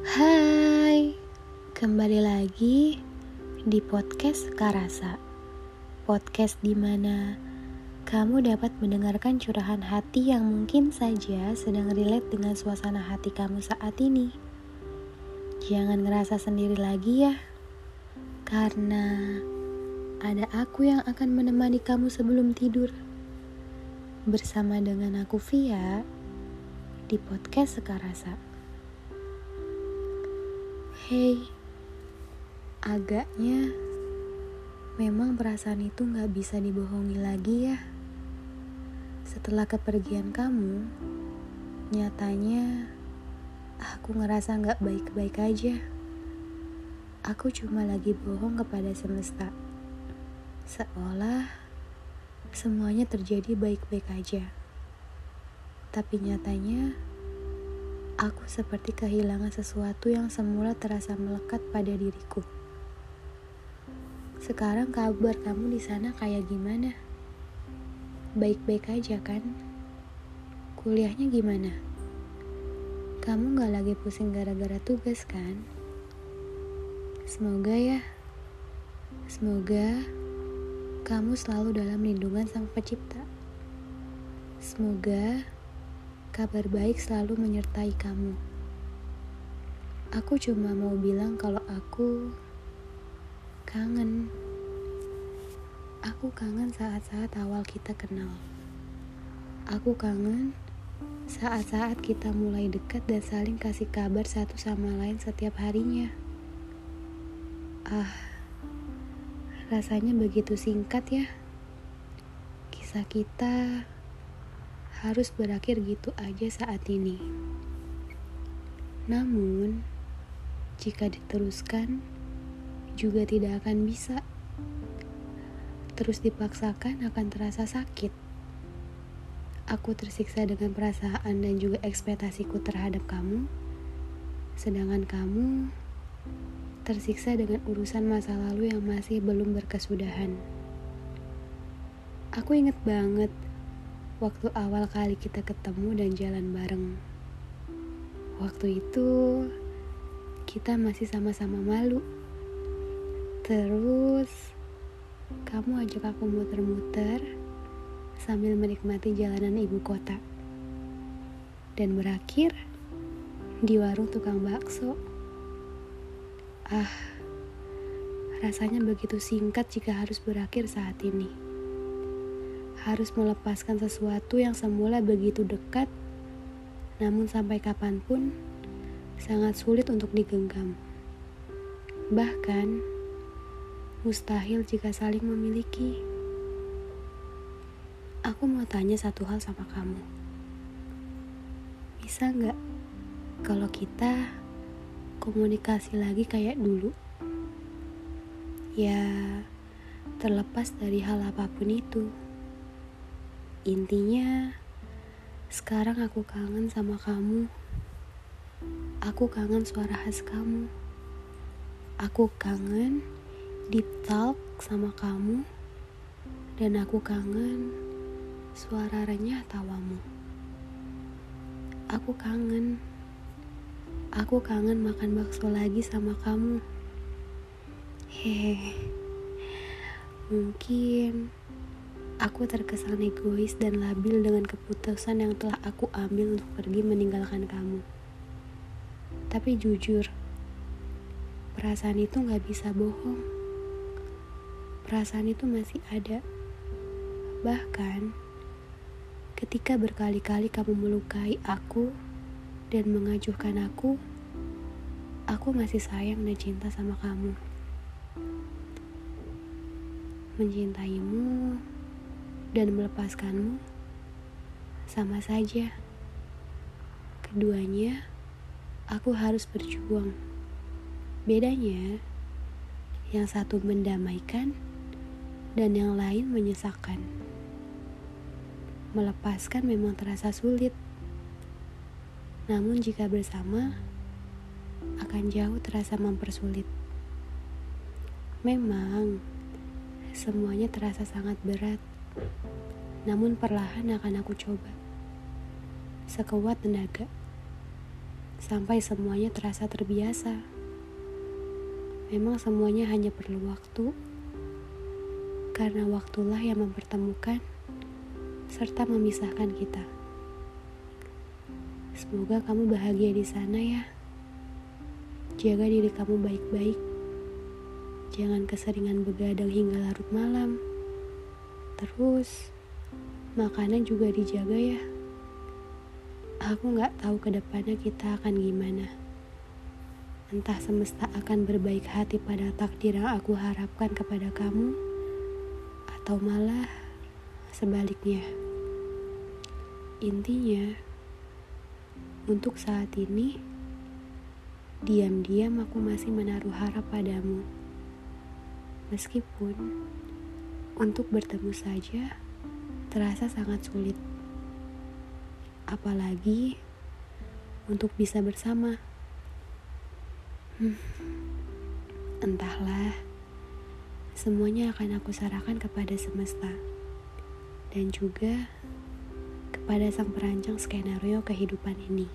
Hai, kembali lagi di podcast Karasa. Podcast di mana kamu dapat mendengarkan curahan hati yang mungkin saja sedang relate dengan suasana hati kamu saat ini. Jangan ngerasa sendiri lagi ya, karena ada aku yang akan menemani kamu sebelum tidur. Bersama dengan aku Via di podcast Sekarasa. Hei, agaknya memang perasaan itu gak bisa dibohongi lagi ya. Setelah kepergian kamu, nyatanya aku ngerasa gak baik-baik aja. Aku cuma lagi bohong kepada semesta. Seolah semuanya terjadi baik-baik aja. Tapi nyatanya, Aku seperti kehilangan sesuatu yang semula terasa melekat pada diriku. Sekarang kabar kamu di sana kayak gimana? Baik-baik aja kan? Kuliahnya gimana? Kamu gak lagi pusing gara-gara tugas kan? Semoga ya. Semoga kamu selalu dalam lindungan Sang Pencipta. Semoga kabar baik selalu menyertai kamu. Aku cuma mau bilang kalau aku kangen. Aku kangen saat-saat awal kita kenal. Aku kangen saat-saat kita mulai dekat dan saling kasih kabar satu sama lain setiap harinya. Ah, rasanya begitu singkat ya. Kisah kita harus berakhir gitu aja saat ini. Namun, jika diteruskan, juga tidak akan bisa. Terus dipaksakan akan terasa sakit. Aku tersiksa dengan perasaan dan juga ekspektasiku terhadap kamu, sedangkan kamu tersiksa dengan urusan masa lalu yang masih belum berkesudahan. Aku inget banget waktu awal kali kita ketemu dan jalan bareng. Waktu itu kita masih sama-sama malu. Terus kamu ajak aku muter-muter sambil menikmati jalanan ibu kota. Dan berakhir di warung tukang bakso. Ah, rasanya begitu singkat jika harus berakhir saat ini harus melepaskan sesuatu yang semula begitu dekat, namun sampai kapan pun sangat sulit untuk digenggam. Bahkan, mustahil jika saling memiliki. Aku mau tanya satu hal sama kamu. Bisa nggak kalau kita komunikasi lagi kayak dulu? Ya, terlepas dari hal apa pun itu. Intinya, sekarang aku kangen sama kamu. Aku kangen suara khas kamu. Aku kangen deep talk sama kamu. Dan aku kangen suara renyah tawamu. Aku kangen. Aku kangen makan bakso lagi sama kamu. Hehe. Mungkin Aku terkesan egois dan labil dengan keputusan yang telah aku ambil untuk pergi meninggalkan kamu. Tapi jujur, perasaan itu gak bisa bohong. Perasaan itu masih ada. Bahkan, ketika berkali-kali kamu melukai aku dan mengajuhkan aku, aku masih sayang dan cinta sama kamu. Mencintaimu dan melepaskanmu sama saja. Keduanya, aku harus berjuang. Bedanya, yang satu mendamaikan dan yang lain menyesakkan. Melepaskan memang terasa sulit, namun jika bersama akan jauh terasa mempersulit. Memang semuanya terasa sangat berat namun perlahan akan aku coba. Sekuat tenaga. sampai semuanya terasa terbiasa. Memang semuanya hanya perlu waktu, karena waktulah yang mempertemukan serta memisahkan kita. Semoga kamu bahagia di sana ya. Jaga diri kamu baik-baik. Jangan keseringan begadang hingga larut malam. Terus, makanan juga dijaga ya. Aku gak tahu ke depannya kita akan gimana. Entah semesta akan berbaik hati pada takdir yang aku harapkan kepada kamu, atau malah sebaliknya. Intinya, untuk saat ini, diam-diam aku masih menaruh harap padamu. Meskipun untuk bertemu saja terasa sangat sulit. Apalagi untuk bisa bersama. Hmm, entahlah, semuanya akan aku sarahkan kepada semesta dan juga kepada sang perancang skenario kehidupan ini.